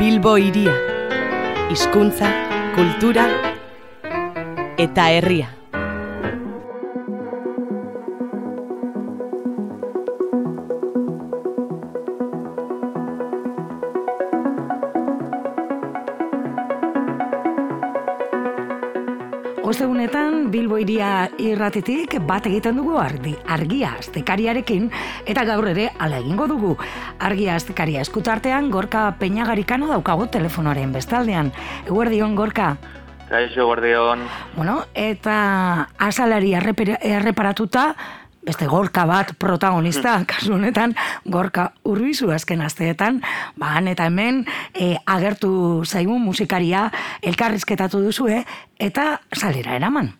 Bilbo iria, hizkuntza, kultura eta herria. Bilbo iria irratetik bat egiten dugu argi, argia astekariarekin eta gaur ere ala egingo dugu. Argia astekaria eskutartean Gorka Peñagarikano daukago telefonoaren bestaldean. Eguerdion Gorka. Kaixo, guardion. Bueno, eta asalari erreparatuta, beste gorka bat protagonista, hmm. kasu honetan, gorka urbizu azken asteetan, ba, eta hemen e, agertu zaigun musikaria elkarrizketatu duzue, eta salera eraman.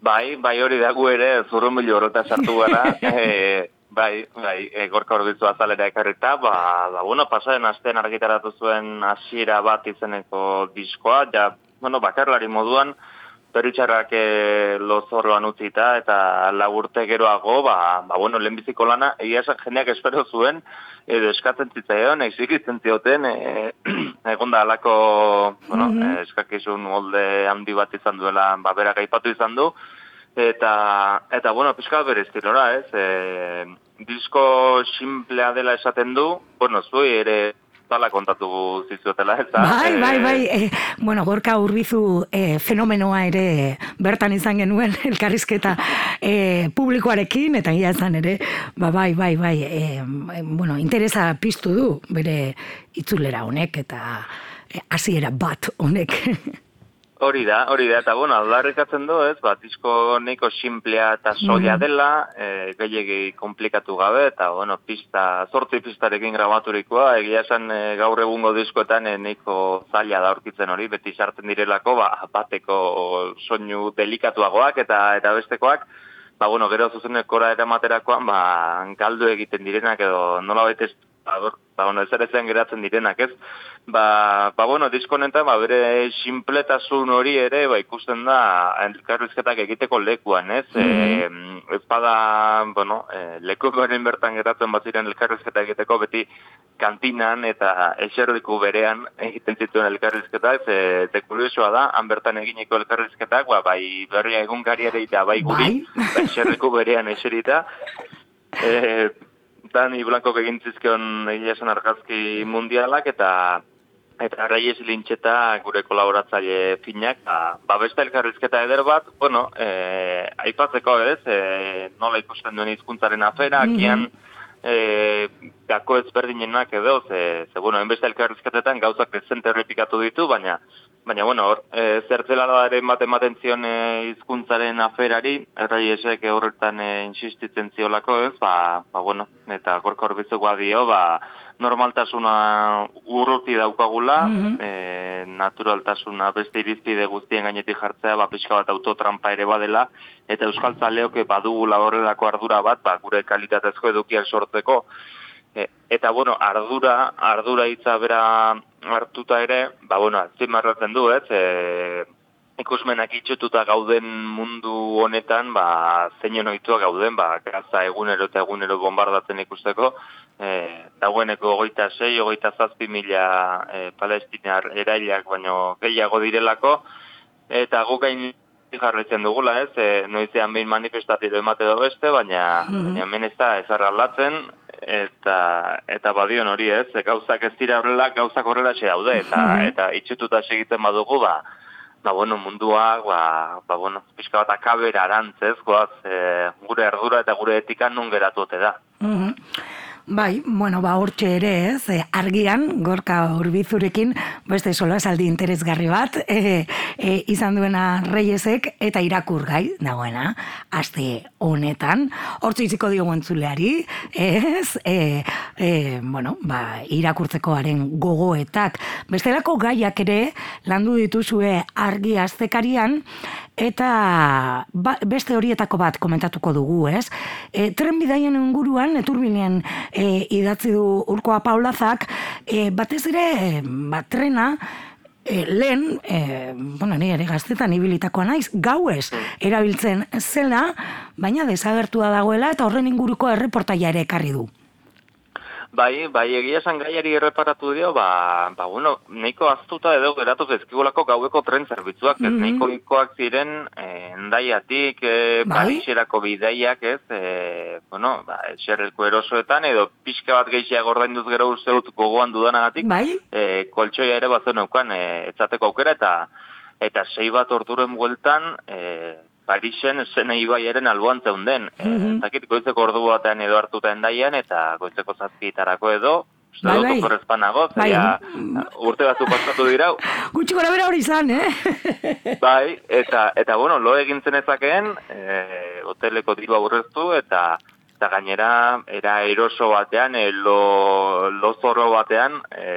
Bai, bai hori dago ere, zurrun bilo horreta sartu gara, e, bai, bai, e, gorka urbizu azalera ekarrita, ba, ba, bueno, pasaren astean argitaratu zuen hasiera bat izeneko diskoa, ja, bueno, bakarlari moduan, Peritxarrak e, lozorroan utzita eta lagurte geroago, ba, ba bueno, lehenbiziko lana, egia esan jendeak espero zuen, edo eskatzen zitzaion, eizik izten zioten, e, egon da alako, bueno, mm -hmm. eskakizun molde handi bat izan duela, ba, berak aipatu izan du, eta, eta bueno, pixka bere estilora, ez, e, disko simplea dela esaten du, bueno, zui ere zala kontatu zizuetela, ez Bai, bai, bai, e, bueno, gorka urbizu e, fenomenoa ere bertan izan genuen elkarrizketa e, publikoarekin, eta ia izan ere, ba, bai, bai, bai, e, bueno, interesa piztu du, bere itzulera honek, eta hasiera bat honek. Hori da, hori da, eta bueno, aldarrikatzen du, ez, bat, disko neiko simplea eta soia mhm. dela, e, gehiagi komplikatu gabe, eta bueno, pista, zortzi pistarekin grabaturikoa, egia esan e, gaur egungo diskoetan e, neiko zaila da aurkitzen hori, beti sartzen direlako, ba, bateko soinu delikatuagoak eta eta bestekoak, ba, bueno, gero zuzenekora eramaterakoan, ba, galdu egiten direnak edo nola baita ba, ba, bueno, ez ere zen geratzen direnak, ez? Ba, ba bueno, diskonenta, ba, bere simpletasun hori ere, ba, ikusten da, elkarrizketak egiteko lekuan, ez? Mm -hmm. e, ez bada, bueno, e, lekukoaren bertan geratzen bat ziren elkarrizketak egiteko, beti kantinan eta eserdiku berean egiten zituen elkarrizketak, ze, ze kuriosoa da, han bertan egineko elkarrizketak, ba, bai, berria egunkariare eta bai guri, bai? eserdiku berean eserita, e, Dani Blanco egin zizkion egia esan argazki mundialak eta eta Reyes Lintxeta gure kolaboratzaile finak, ba, ba beste elkarrizketa eder bat, bueno, e, aipatzeko ez, e, nola ikusten duen hizkuntzaren afera, mm -hmm. akian e, gako ezberdinenak edo, ze, ze bueno, enbeste elkarrizketetan gauzak dezente errepikatu ditu, baina Baina, bueno, hor, e, zertzeladaren bat ematen zion e, izkuntzaren aferari, errai esek horretan e, insistitzen ziolako ez, ba, ba, bueno, eta gorko horbizukoa dio, ba, normaltasuna urruti daukagula, mm naturaltasuna beste irizpide guztien gainetik jartzea, ba, pixka bat autotrampa ere badela, eta euskal zaleoke badugula horrelako ardura bat, ba, gure kalitatezko edukiak sortzeko, E, eta bueno, ardura, ardura hitza bera hartuta ere, ba bueno, azpimarratzen du, ez? E, ikusmenak itxututa gauden mundu honetan, ba zeinen ohitua gauden, ba gaza egunero eta egunero bombardatzen ikusteko, eh dagoeneko 26, 27 mila e, palestinar erailak baino gehiago direlako eta guk gain jarraitzen dugula, ez? E, noizean behin manifestatido emate beste, baina mm -hmm. hemen ez da ezar aldatzen, eta eta badion hori ez, e, gauzak ez dira horrela, gauzak horrela xe daude, eta, mm eta itxututa segiten badugu, ba, ba bueno, munduak, ba, ba bueno, pixka bat akabera arantzez, goaz, e, gure ardura eta gure etika nun geratu da. Mm Bai, bueno, ba, hortxe ere ez, e, argian, gorka urbizurekin, beste sola esaldi interesgarri bat, e, e, izan duena reiesek eta irakur gai, dagoena, aste honetan, hortxe iziko dio entzuleari, ez, e, e, bueno, ba, irakurtzekoaren gogoetak, bestelako gaiak ere, landu dituzue argi astekarian, eta ba, beste horietako bat komentatuko dugu, ez? E, tren bidaien inguruan, eturbinen e, idatzi du urkoa paulazak, e, batez ere, ba, trena, E, lehen, e, bueno, ni ere gaztetan ibilitakoa naiz, gauez erabiltzen zela, baina desagertua dagoela eta horren inguruko erreportaia ere ekarri du. Bai, bai, egia esan gaiari erreparatu dio, ba, ba bueno, neiko aztuta edo geratu zezkigulako gaueko tren zerbitzuak, ez Mhm. neiko ikoak ziren eh, endaiatik, eh, Bai. Pariserako bideiak, ez, eh, bueno, ba, eserreko erosoetan, edo pixka bat gehiago ordainduz gero uste dut gogoan dudanagatik, Bai? e, koltsoia ere bazen neukan e, etzateko aukera eta eta sei bat orduren bueltan e, Parisen zene ibaiaren alboan zeunden. E, Mhm. ez dakit goizeko ordu batean edo hartuta endaian eta goizeko zazpitarako edo Bai, bai. oporrezpanago, Bai, urte batzu pasatu dira, Gutxi gora bera hori izan, eh? bai, eta, eta bueno, lo egin zenezakeen, e, hoteleko diru aurreztu, eta eta gainera, era eroso batean, e, lo, lo zorro batean, e,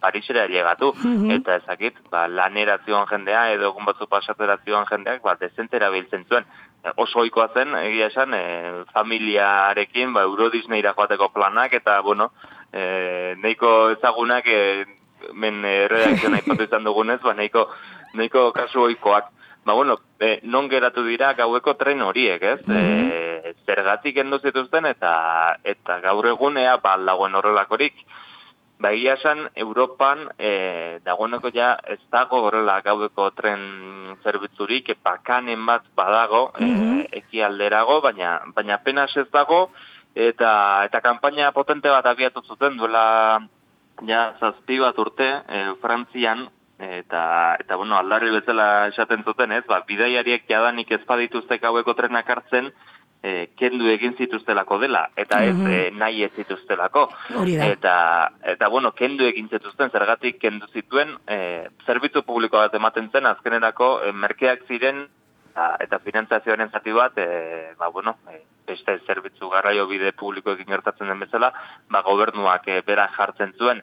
Parisera llegatu. Mhm. Eta ezakit, ba, lanera zioan jendea, edo egun batzu pasatzera zioan jendeak, ba, dezentera biltzen zuen. E, oso ohikoa zen, egia esan, e, familiarekin, ba, Euro Disneyra joateko planak, eta, bueno, e, neiko ezagunak, e, men e, redakzioan aipatu izan dugunez, ba, neiko, neiko kasu ohikoak. Ba, bueno, e, non geratu dira gaueko tren horiek, ez? E, zergatik endo zituzten eta eta gaur egunea ba dagoen horrelakorik. Ba, egia esan, Europan e, dagoeneko ja ez dago horrela gaueko tren zerbitzurik, bakanen bat badago, Mhm. e, ekialderago, baina, baina apenas ez dago, eta, eta kanpaina potente bat abiatu zuten duela ja zazpi bat urte e, Frantzian, eta, eta bueno, aldarri bezala esaten zuten ez, ba, bidaiariek jadanik ez badituzte gaueko trenak hartzen, e, kendu egin zituztelako dela, eta ez Mhm. e, nahi ez zituztelako. Eta, eta bueno, kendu egin zituzten, zergatik kendu zituen, e, zerbitzu publiko bat ematen zen, azkenerako e, merkeak ziren, eta, eta finantzazioaren zati bat, e, ba, bueno, e, beste zerbitzu garraio bide publikoekin gertatzen den bezala, ba, gobernuak e, berak jartzen zuen.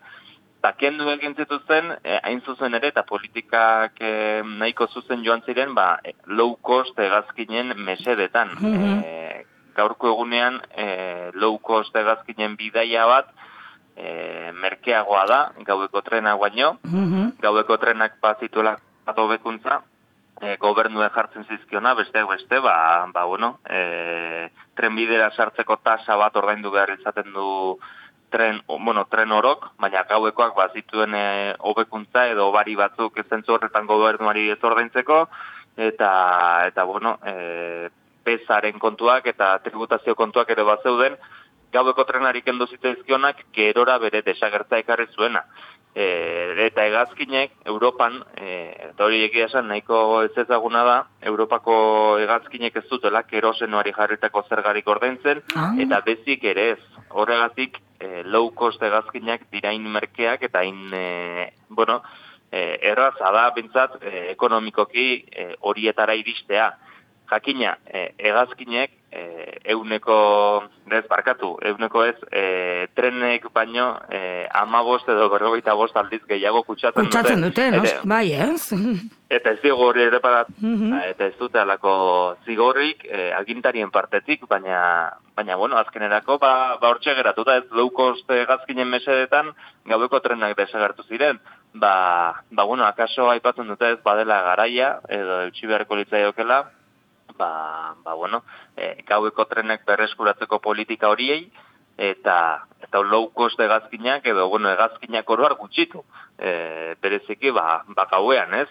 Eta kendu egin zituzten, e, hain zuzen ere, eta politikak e, nahiko zuzen joan ziren, ba, low cost egazkinen mesedetan. Mhm. E, gaurko egunean, e, low cost egazkinen bidaia bat, e, merkeagoa da, gaueko trena baino, Mhm. gaueko trenak bazituela atobekuntza, e, gobernue jartzen zizkiona, besteak beste, ba, ba bueno, e, trenbidera sartzeko tasa bat ordaindu behar izaten du tren, bueno, tren orok, baina gauekoak bazituen e, hobekuntza edo bari batzuk zentzu horretan gobernuari ez ordaintzeko, eta, eta bueno, e, pesaren kontuak eta tributazio kontuak ere bat zeuden, gaueko trenari kendu zitzaizkionak gerora bere desagertza ekarri zuena. E, eta hegazkinek Europan, e, eta hori egia esan nahiko ez ezaguna da, Europako hegazkinek ez dutela kerosenoari jarritako zergarik ordaintzen, Ah. eta bezik ere ez. Horregatik, e, low cost hegazkinak dirain merkeak eta hain, e, bueno, e, erraza da, bintzat, e, ekonomikoki e, horietara iristea. Jakina, e, hegazkinek e, euneko, ez barkatu, euneko ez, e, trenek baino e, amabost edo berrogeita bost aldiz gehiago kutsatzen, Kutsatzen dute, no? Eta- Bai, ez? eta ez zigorri ere parat, Mhm. eta ez dute alako zigorrik e, agintarien partetik, baina, baina bueno, azkenerako, ba, ba hortxe geratuta ez low cost gazkinen mesedetan gaueko trenak desagertu ziren. Ba, ba bueno, akaso aipatzen dute ez badela garaia, edo eutxi beharko litzaiokela, ba, ba bueno, e, gaueko trenek berreskuratzeko politika horiei, eta eta low cost egazkinak edo bueno, egazkinak oroar gutxitu. E, bereziki ba, ba gauean, ez?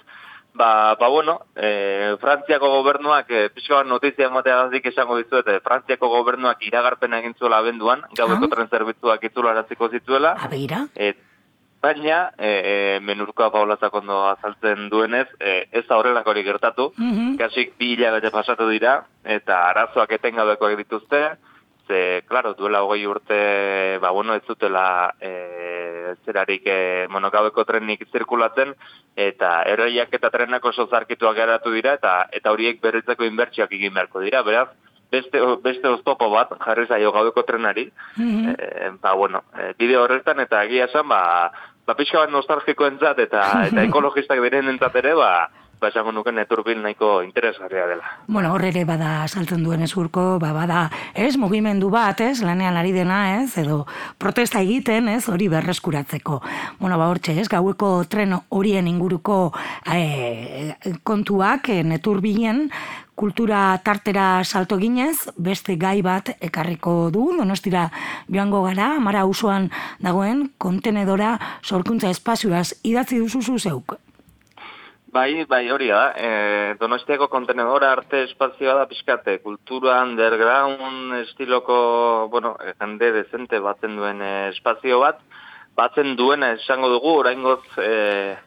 Ba, ba bueno, e, Frantziako gobernuak, e, pixka bat notizia emateagatik esango dizuet, e, Frantziako gobernuak iragarpena egin zuela abenduan, gaueko Ah. tren zerbitzuak itzularaziko zituela, Abeira? e, baina, e, e, menurkoa paulazak ondo azaltzen duenez, e, ez da horrelakorik gertatu, Mhm. kasik bi hilabete pasatu dira, eta arazoak etengabekoak dituzte, ze, klaro, duela hogei urte, ba, bueno, ez zutela e, zerarik e, monokabeko trenik zirkulatzen, eta eroiak eta trenak oso zarkituak geratu dira, eta eta horiek berritzeko inbertsioak egin beharko dira, beraz, beste, beste oztopo bat jarri zaio gaueko trenari, Mhm. e, ba, bueno, bide horretan, eta egia esan, ba, ba pixka bat nostalgiko entzat, eta, eta ekologistak diren entzat ere, ba, ba, esango nuke neturbil nahiko interesgarria dela. Bueno, hor ere bada saltzen duen ezurko, ba, bada, ez, mugimendu bat, ez, lanean ari dena, ez, edo protesta egiten, ez, hori berreskuratzeko. Bueno, ba, hortxe, ez, gaueko tren horien inguruko e, kontuak e, neturbilen, kultura tartera salto ginez, beste gai bat ekarriko du, donostira joango gara, mara usuan dagoen, kontenedora sorkuntza espazioaz idatzi duzu zeuk. Bai, bai, hori da. E, donostiako kontenedora arte espazioa da pixkate, kultura underground estiloko, bueno, jende dezente batzen duen espazio bat, batzen duena esango dugu, oraingoz e,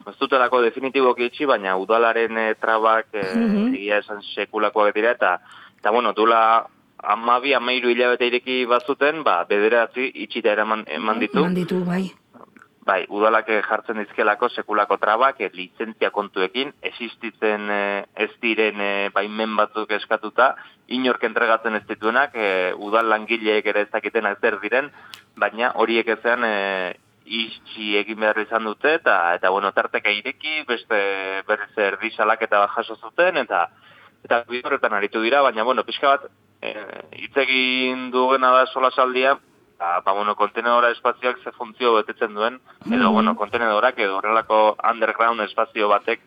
ez dutelako definitiboki itxi, baina udalaren e, trabak e, mm egia esan sekulakoak dira, eta, eta bueno, dula amabi, amairu hilabete ireki bazuten, ba, bederatzi itxita eraman eman ditu. Eman ditu, bai. Bai, udalak jartzen dizkelako sekulako trabak, e, lizentzia kontuekin, existitzen e, ez diren e, baimen batzuk eskatuta, inork entregatzen ez dituenak, e, udal langileek ere ez dakiten zer diren, baina horiek ezean e, itxi egin behar izan dute, eta, eta bueno, tarteka ireki, beste berriz erdi eta jaso zuten, eta eta horretan aritu dira, baina, bueno, pixka bat, e, hitz egin dugena da sola saldia, ba, ba, bueno, kontenedora espazioak ze funtzio betetzen duen, edo, mm bueno, kontenedorak edo horrelako underground espazio batek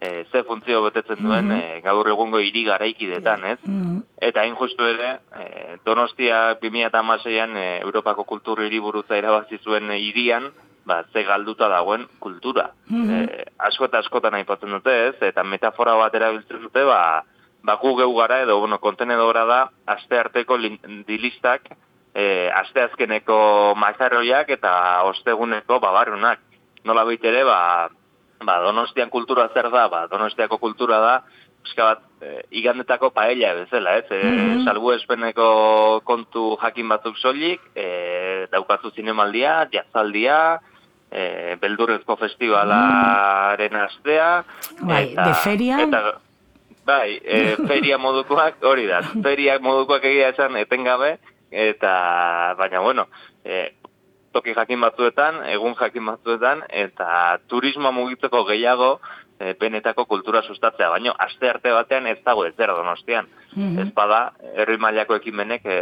e, ze funtzio betetzen duen mm -hmm. gaur egungo hiri garaikidetan, ez? Mm Eta hain justu ere, e, Donostia 2016an e, Europako kultur hiriburutza irabazi zuen hirian, ba, ze galduta dagoen kultura. Mm e, asko eta askotan aipatzen dute, ez? Eta metafora bat erabiltzen dute, ba, ba gu geu gara edo, bueno, kontenedora da, aste arteko dilistak, e, aste azkeneko mazarroiak eta osteguneko babarunak. Nola ere, ba, ba, donostian kultura zer da, ba, donostiako kultura da, eska bat, e, igandetako paella bezala, ez? E, mm Salbu espeneko kontu jakin batzuk soilik, e, daukatzu zinemaldia, jazaldia, e, beldurrezko festivalaren astea. Bai, de feria? Eta, bai, e, feria modukoak, hori da, feria modukoak egia esan etengabe, eta, baina, bueno, e, toki jakin batzuetan, egun jakin batzuetan, eta turismo mugitzeko gehiago e, benetako kultura sustatzea, baino aste arte batean ez dago ez dira donostian. Mm Ez bada, herri mailako ekimenek e,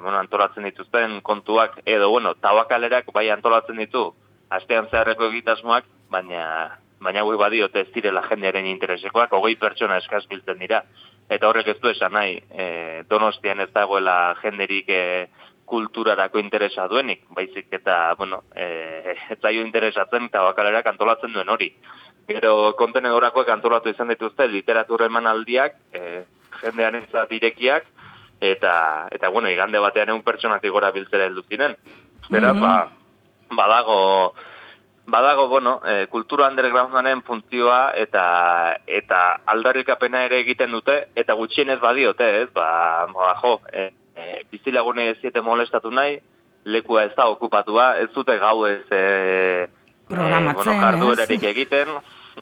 bueno, antolatzen dituzten kontuak, edo, bueno, tabakalerak bai antolatzen ditu, astean zeharreko egitasmoak, baina baina gui badio ez direla jendearen interesekoak, hogei pertsona eskaz biltzen dira. Eta horrek ez du esan nahi, e, donostian ez dagoela jenderik e, kulturarako interesa duenik, baizik eta, bueno, e, ez zaio interesatzen eta bakalera kantolatzen duen hori. Gero kontenedorako kantolatu izan dituzte literatura emanaldiak, e, jendean ez direkiak, eta, eta bueno, igande batean egun pertsonatik gora biltzera heldu ziren. Zera, mm ba, badago, badago, bueno, e, kultura undergroundaren funtzioa eta eta aldarrikapena ere egiten dute, eta gutxienez badiote, ez, ba, ba jo, e, e, bizilagune ez ziete molestatu nahi, lekua ez da okupatua, ez dute gau ez e, programatzen, e, bueno, egiten,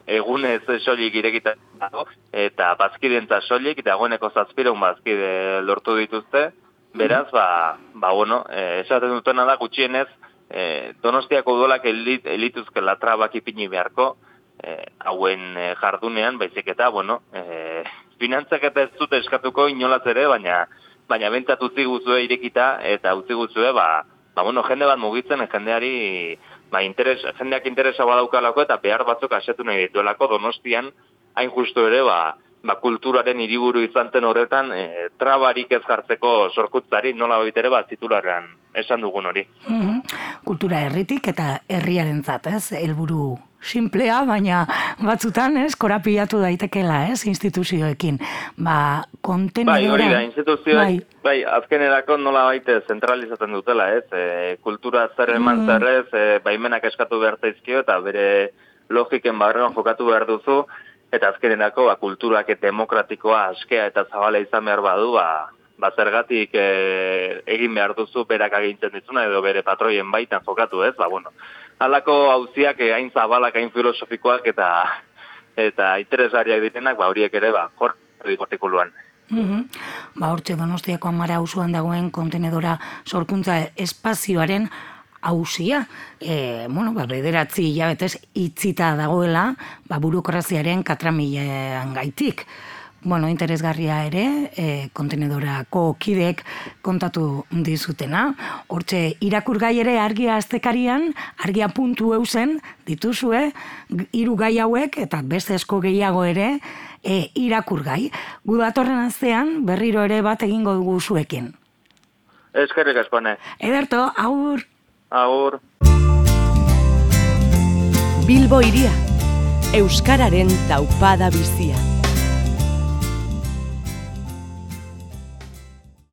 egunez soilik irekiten dago, eta bazkidentza soilik, eta goeneko zazpireun bazkide lortu dituzte, beraz, ba, ba bueno, e, esaten dutena da gutxienez, e, donostiako udolak elit, elituzke latrabak ipini beharko, e, hauen e, jardunean, baizik eta, bueno, e, finantzak eta ez dute eskatuko inolaz ere, baina baina bentsat utzi guzue irekita eta utzi guzue, ba, ba, bueno, jende bat mugitzen, jendeari, ba, interes, jendeak interesa badaukalako eta behar batzuk asetu nahi dituelako donostian, hain justu ere, ba, ba, kulturaren hiriburu izanten horretan, e, trabarik ez jartzeko sorkutzari nola baitere bat titularrean esan dugun hori. Mm Kultura herritik eta herriaren ez, helburu simplea, baina batzutan, ez, korapiatu daitekela, ez, instituzioekin. Ba, kontenidora... Bai, hori da, instituzioek, bai, bai azken nola baite zentralizaten dutela, ez, e, kultura zer eman mm. zerrez, e, baimenak eskatu behar zaizkio, eta bere logiken barrean jokatu behar duzu, eta azkenerako, ba, kulturak demokratikoa askea eta zabala izan behar badu, ba, ba zergatik e, egin behar duzu berak agintzen dizuna edo bere patroien baitan jokatu, ez? Ba, bueno, alako hauziak eh, hain zabalak, hain filosofikoak eta eta interesariak ditenak, ba, horiek ere, ba, jor, artikuluan. Mm. Ba, hortxe donostiako amara usuan dagoen kontenedora sorkuntza espazioaren hausia, e, bueno, ba, bederatzi hilabetez itzita dagoela, ba, burokraziaren katramilean gaitik. Bueno, interesgarria ere, e, kontenedorako kidek kontatu dizutena. Hortxe, irakurgai ere argia aztekarian, argia puntu eusen, dituzue, hiru gai hauek, eta beste esko gehiago ere, e, irakurgai. Gudatorren aztean, berriro ere bat egingo dugu zuekin. Eskerrik asko, Ederto, aur! Aur. Bilbo iria, Euskararen taupada bizia.